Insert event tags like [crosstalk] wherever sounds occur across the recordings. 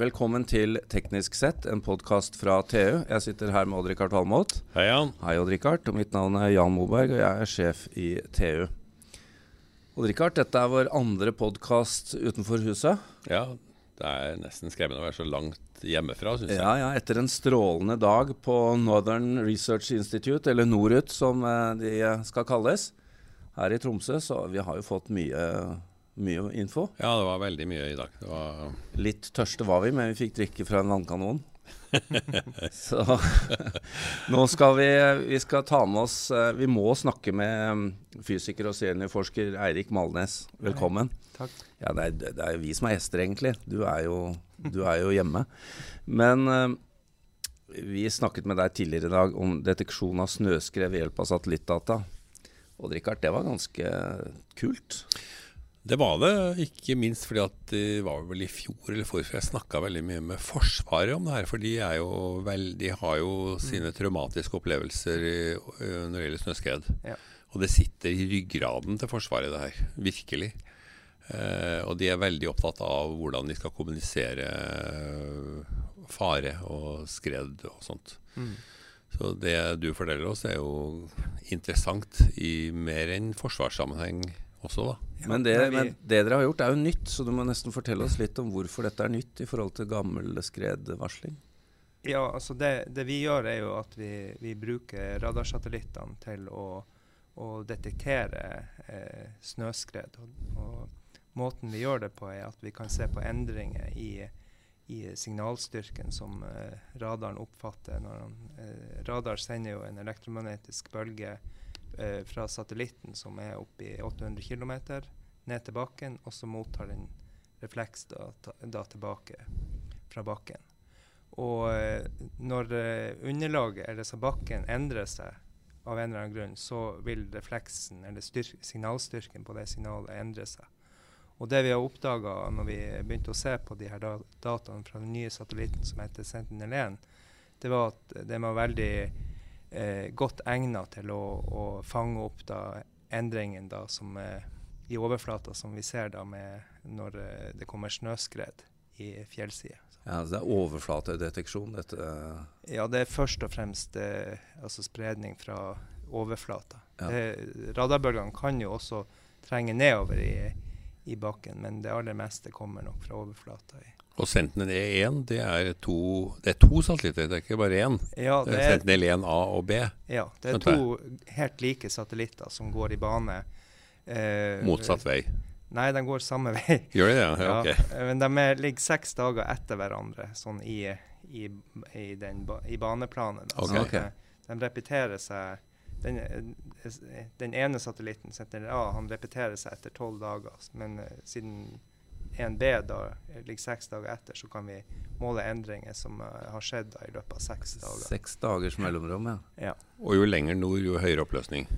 Velkommen til Teknisk sett, en podkast fra TU. Jeg sitter her med Odd-Rikard Valmot. Hei, Jan. Hei, Odd-Rikard. Mitt navn er Jan Moberg, og jeg er sjef i TU. Odd-Rikard, dette er vår andre podkast utenfor huset. Ja, det er nesten skremmende å være så langt hjemmefra, syns jeg. Ja, ja, etter en strålende dag på Northern Research Institute, eller NORUT som eh, de skal kalles, her i Tromsø. Så vi har jo fått mye, mye info. Ja, det var veldig mye i dag. Det var Litt tørste var vi, men vi fikk drikke fra en vannkanon. [laughs] Så [laughs] nå skal vi, vi skal ta med oss eh, Vi må snakke med mm, fysiker og seniorforsker Eirik Malnes. Velkommen. Takk. Ja, det er, det er vi som er gjester, egentlig. Du er jo, du er jo hjemme. Men eh, vi snakket med deg tidligere i dag om deteksjon av snøskred ved hjelp av satellittdata. Og Richard, det var ganske kult. Det var det, ikke minst fordi at det var vel i fjor eller forfjor jeg snakka veldig mye med Forsvaret om det her. For de, er jo vel, de har jo sine traumatiske opplevelser når det gjelder snøskred. Ja. Og det sitter i ryggraden til Forsvaret, det her. Virkelig. Eh, og de er veldig opptatt av hvordan de skal kommunisere fare og skred og sånt. Mm. Så det du forteller oss, er jo interessant i mer enn forsvarssammenheng også, da. Men det, men men det dere har gjort er jo nytt, så du må nesten fortelle oss litt om hvorfor dette er nytt i forhold til gammel skredvarsling. Ja, altså det, det vi gjør, er jo at vi, vi bruker radarsatellittene til å, å detektere eh, snøskred. Og, og måten vi gjør det på, er at vi kan se på endringer i, i signalstyrken som eh, radaren oppfatter. Når han, eh, radar sender jo en elektromagnetisk bølge eh, fra satellitten som er oppe i 800 km, ned til bakken, og så mottar den refleks da, da tilbake fra bakken. Og eh, når eh, underlaget, eller så bakken, endrer seg av en eller annen grunn, så vil refleksen, eller styr- signalstyrken på det signalet, endre seg. Og det vi har oppdaga når vi begynte å se på de her da dataene fra den nye satellitten som heter Sentinel-1, det var at den var veldig eh, godt egnet til å, å fange opp da endringen da som eh, i overflata som vi ser da med når eh, det kommer snøskred i fjellsider. Ja, så Det er overflatedeteksjon, dette. Ja, det er først og fremst eh, altså spredning fra overflata. Ja. Radarbølgene kan jo også trenge nedover i, i bakken, men det aller meste kommer nok fra overflata. i. Og Sentinel E1 det er to, det er to satellitter, det er ikke bare én. Ja, Det er er, Sentinel 1A og B. ja, det er to helt like satellitter som går i bane. eh, Motsatt vei. Nei, de går samme [laughs] vei. Gjør de det? Ja, Ja, ok. eh, Men de er, ligger seks dager etter hverandre, sånn i, i, i, den, i baneplanet. Da. Ok. Så de, de repeterer seg den, eh, den ene satellitten, Sentinel A, han repeterer seg etter tolv dager. Men uh, siden 1B da ligger seks dager etter, så kan vi måle endringer som uh, har skjedd da, i løpet av seks dager. Seks dagers mellomrom, ja. Ja. Og jo lenger nord, jo høyere oppløsning.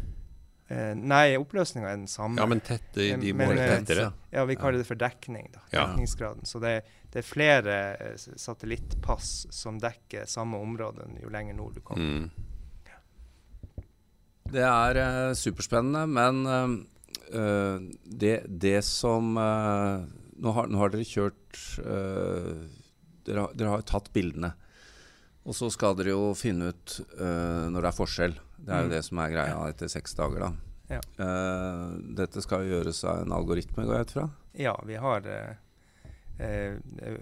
Uh, nei, oppløsninga er den samme. Ja, men tette, de Men- måler eh, tettere. Ja, vi kaller det for dekning. da, Ja. Dekningsgraden. Så det, det er flere eh, satellittpass som dekker samme område jo lenger nord du kommer. Mm. Det er uh, superspennende, men eh, det, det som nå, har, nå har dere kjørt dere, har, dere har tatt bildene. Og så skal dere jo finne ut når det er forskjell. Det er jo Mm. det som er greia etter seks dager, da. Ja. Dette skal jo gjøres av en algoritme, går jeg ut fra? Ja, vi har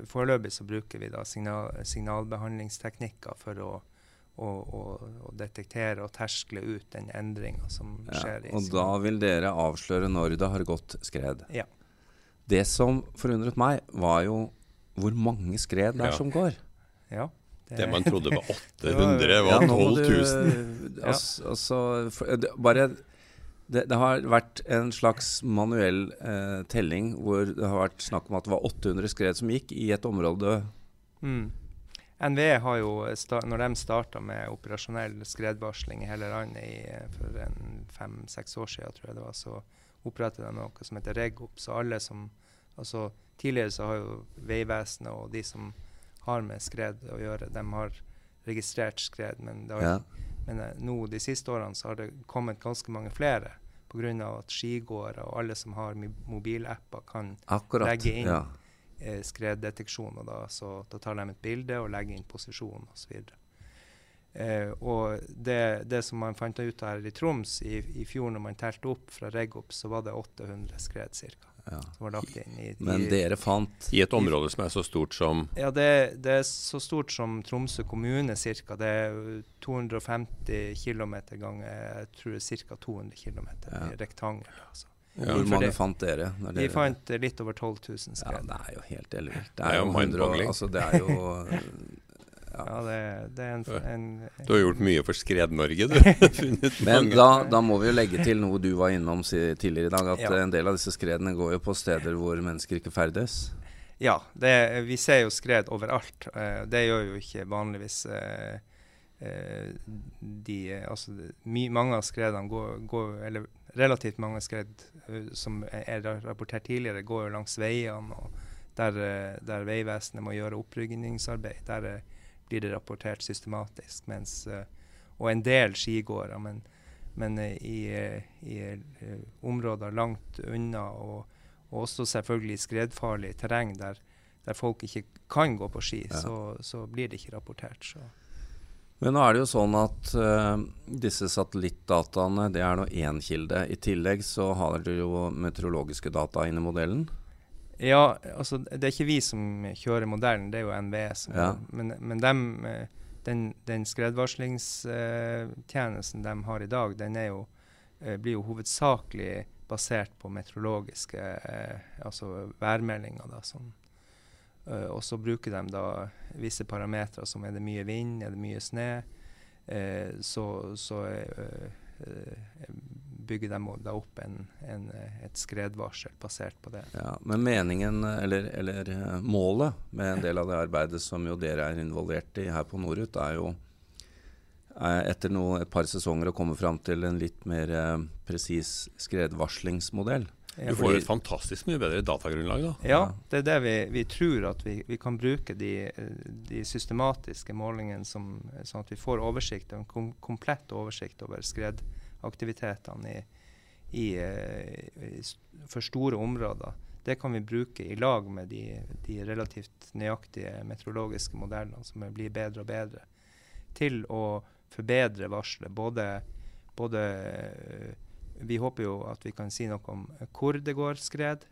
Foreløpig så bruker vi da signal, signalbehandlingsteknikker for å, å, å, å detektere og terskle ut den endringa som Ja, skjer. i og da vil dere avsløre når det har gått skred. Ja. Det som forundret meg, var jo hvor mange skred det er Ja. som går. Ja, Det man trodde var [laughs] 800, var 12 000. [laughs] Altså, altså, det, bare det, det har vært en slags manuell eh, telling hvor det har vært snakk om at det var 800 skred som gikk i et område. Mm. NVE har jo, når de starta med operasjonell skredvarsling i hele landet i, eh, for fem-seks år siden, tror jeg det var, så opprettet de noe som heter REGOP. Så alle som altså Tidligere så har jo Vegvesenet og de som har med skred å gjøre, de har registrert skred. Men, det har, Ja. men eh, nå de siste årene så har det kommet ganske mange flere. Pga. at skigåere og alle som har mobilapper, kan Akkurat. Legge inn. Ja. Eh, skreddeteksjon. og da, så, da tar de et bilde og legger inn posisjon osv. Eh, og det, det, som man fant ut her i Troms i, i fjor, når man telte opp fra Reggopp, så var det 800 skred ca. Ja. som var lagt inn. I, Men dere fant I et område som er så stort som ja, det, det er så stort som Tromsø kommune ca. Det er 250 km ganger jeg tror det er ca. 200 km Ja. i rektangel. Altså. Ja, Hvor mange det- fant dere? når Vi fant eh, litt over 12 000 Ja, det er jo helt ellevilt. Det er jo jo 100 mind-boggling. Altså, det er jo [laughs] Ja, ja. det, det er en, en Du har gjort mye for Skred-Norge, du. [laughs] Funnet Men da, da må vi jo legge til noe du var innom tidligere i dag, at Ja. en del av disse skredene går jo på steder hvor mennesker ikke ferdes. Ja, det, vi ser jo skred overalt. Eh, det gjør jo ikke vanligvis eh, eh, de eh, Altså my, mange av skredene går, går Eller relativt mange skred eh, som er, er rapportert tidligere, går jo langs veiene. og Der, eh, der Vegvesenet må gjøre opprydningsarbeid. Der eh, blir det rapportert systematisk. Mens, og en del skigåere. Men, men i, i områder langt unna og og også selvfølgelig skredfarlig terreng der, der folk ikke kan gå på ski, Ja. så, så blir det ikke rapportert. Så. Men nå er det jo sånn at uh, disse satellittdataene det er nå én kilde. I tillegg så har dere jo meteorologiske data inne i modellen. Ja, altså det er ikke vi som kjører modellen, det er jo NVE. Som, Ja. Men, men dem, eh, den, den skredvarslingstjenesten de har i dag, den jo, eh, blir jo hovedsakelig basert på meteorologiske altså værmeldinger. Da, eh, og så bruker de da visse parametere som er det mye vind, er det mye snø. Eh, så så eh, eh, bygger de da opp en, en, eh, et skredvarsel basert på det. Ja, Men meningen, eller, eller eh, målet med en del av det arbeidet som jo dere er involvert i her på Norut, er jo eh, etter noe, et par sesonger å komme fram til en litt mer eh, presis skredvarslingsmodell. Du får jo et fantastisk mye bedre datagrunnlag, da. Ja, det er det vi, vi tror at vi, vi kan bruke de, de systematiske målingene som, sånn at vi får oversikt, en kom, komplett oversikt over skredaktivitetene i, i, eh, i, for store områder. Det kan vi bruke i lag med de, de relativt nøyaktige meteorologiske modellene som blir bedre og bedre, til å forbedre varselet. Både, både eh, Vi håper jo at vi kan si noe om hvor det går skred,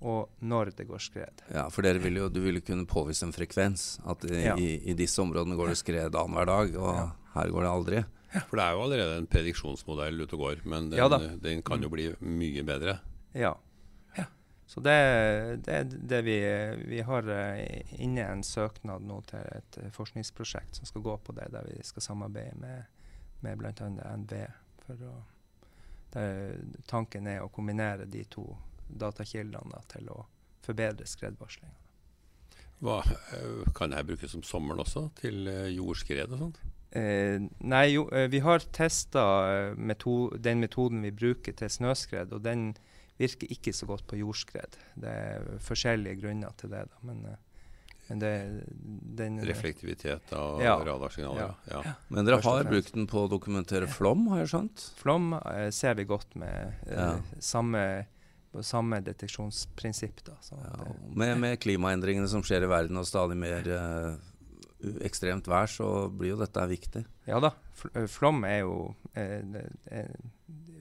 og når det går skred. Ja, for dere vil jo, du vil jo kunne påvise en frekvens. At i, Ja. i, i disse områdene går det skred annenhver dag, og Ja. her går det aldri. For det er jo allerede en prediksjonsmodell ute og går, men den, Ja den kan jo bli mye bedre. Ja. Så det, det er det vi Vi har eh, inne en søknad nå til et forskningsprosjekt som skal gå på det, der vi skal samarbeide med, med bl.a. NVE. For å, tanken er å kombinere de to datakildene da, til å forbedre skredvarslinga. Hva, eh, kan dette brukes som sommeren også, til eh, jordskred og sånt? Eh, nei, jo, eh, vi har testa meto den metoden vi bruker til snøskred, og den virker ikke så godt på jordskred. Det er forskjellige grunner til det. Da, eh, men det, den Reflektivitet av Ja. radarsignaler? Ja. ja. Men dere har brukt den på å dokumentere flom, har jeg skjønt? Flom eh, ser vi godt med eh, Ja. samme, samme deteksjonsprinsipp. Da, Ja, det, med, med klimaendringene som skjer i verden og stadig mer eh, ekstremt vær, så blir jo dette viktig. ja da, eh, flom er jo eh, er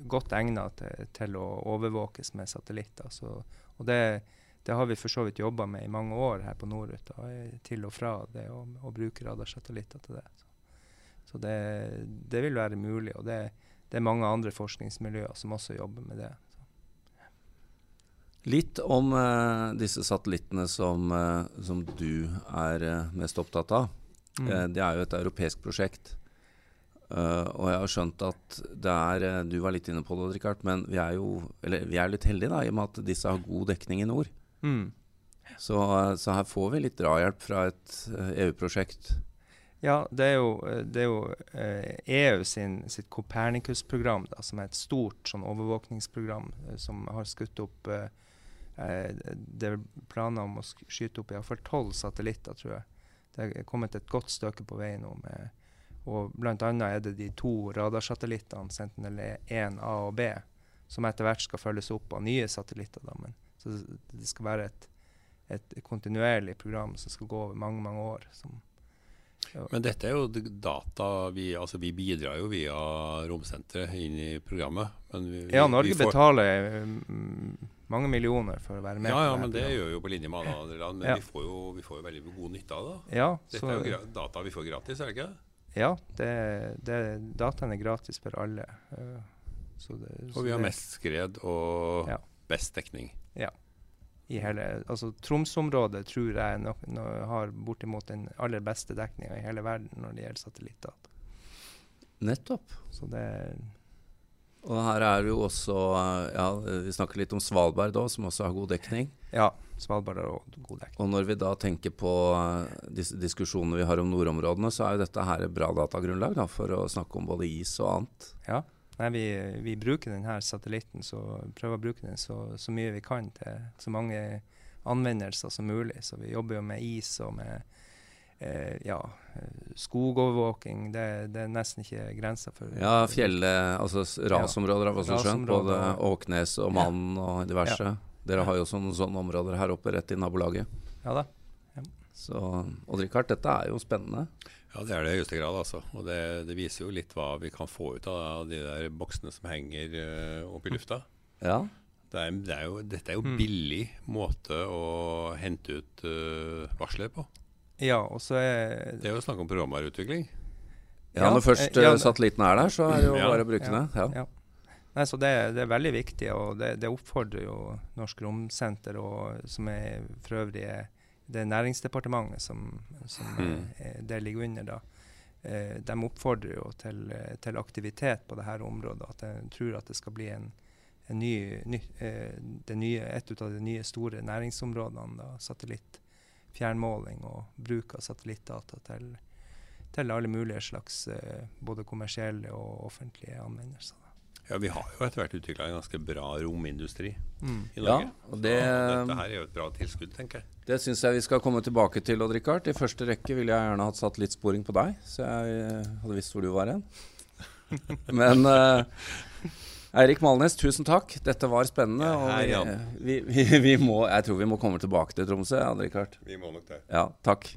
godt egnet til, til å overvåkes med satellitter. Så, og det, det har vi for så vidt jobba med i mange år her på Norut. Til og fra det å, å bruke radarsatellitter til det. Så, så det, det vil være mulig. Og det, det er mange andre forskningsmiljøer som også jobber med det. Litt om eh, disse satellittene som, eh, som du er eh, mest opptatt av. Mm. Eh, det er jo et europeisk prosjekt. Uh, og jeg har skjønt at det er Du var litt inne på det, Richard, men vi er jo eller vi er litt heldige da, i og med at disse har god dekning i nord. Mm. Så, så her får vi litt drahjelp fra et eh, EU-prosjekt. Ja, det er jo, det er jo eh, EU sin, sitt Copernicus-program, som er et stort sånn overvåkningsprogram eh, som har skutt opp eh, Det er planer om å skyte opp iallfall tolv satellitter, tror jeg. Det er kommet et godt stykke på vei nå. med og annet er det de to radarsatellittene, Sentinel-1 A og B, som etter hvert skal følges opp av nye satellitter. Da. Men, så det skal være et, et kontinuerlig program som skal gå over mange, mange år. Som, Men dette er jo data vi, altså vi bidrar jo via Romsenteret inn i programmet. Men vi, ja, Norge vi får, betaler mm, mange millioner for å være med. Ja, ja, men det programmet. gjør jo på linje med alle andre land. Men Ja. vi, får jo, vi får jo veldig god nytte av det. Ja, Dette så, er jo data vi får gratis, er det ikke? ja det, det, dataen er gratis for alle. eh, så det, så Og vi har mest skred og Ja. Best dekning. i hele, altså Tromsø-området tror jeg no, no, har bortimot den aller beste dekninga i hele verden når det gjelder satellitter. Nettopp. Så det Og her er det jo også Ja, vi snakker litt om Svalbard da, som også har god dekning. Ja, Svalbard har også god dekning. Og når vi da tenker på eh, disse diskusjonene vi har om nordområdene, så er jo dette her et bra datagrunnlag da, for å snakke om både is og annet. Ja. Nei, vi, vi bruker denne satellitten, så prøver å bruke den så, så mye vi kan til så mange anvendelser som mulig. Så vi jobber jo med is og med eh, ja, eh, skogovervåking. Det, det er nesten ikke grenser for Ja, fjellet, altså rasområder har vi også skjønt. Både Åknes og Mann og diverse. Dere har jo også noen sånne områder her oppe rett i nabolaget. Ja da. Så Odd-Rikard, dette er jo spennende. Ja, det er det i høyeste grad, altså. Og det, det viser jo litt hva vi kan få ut av de der boksene som henger uh, opp i lufta. Ja. Det er, det er jo, dette er jo Mm. billig måte å hente ut uh, varsler på. Ja, og så er Det er jo snakk om programvareutvikling. ja, når først ja, eh, satellitten er der, så er det jo Ja. bare å bruke Ja, det. Ja. ja. Nei, så det, det er veldig viktig, og det, det oppfordrer jo Norsk Romsenter, og, som er for øvrig er det er Næringsdepartementet som, som Mm. eh, det ligger under. da. Eh, de oppfordrer jo til, eh, til aktivitet på dette området. At de tror at det skal bli en, en ny, ny, eh, det nye, et av de nye store næringsområdene. da, Satellittfjernmåling og bruk av satellittdata til, til alle mulige slags eh, både kommersielle og offentlige anvendelser. Ja, Vi har jo etter hvert utvikla en ganske bra romindustri Mm. i Ja, og det, Så dette her er jo et bra tilskudd, tenker jeg. det syns jeg vi skal komme tilbake til, Odd-Rikard. I første rekke ville jeg gjerne hatt satellittsporing på deg, så jeg eh, hadde visst hvor du var hen. [laughs] Men uh, Eirik Malnes, tusen takk. Dette var spennende. Ja, vi, vi, vi, må, jeg tror vi må komme tilbake til Tromsø, Odd-Rikard. Vi må nok det. Ja, takk.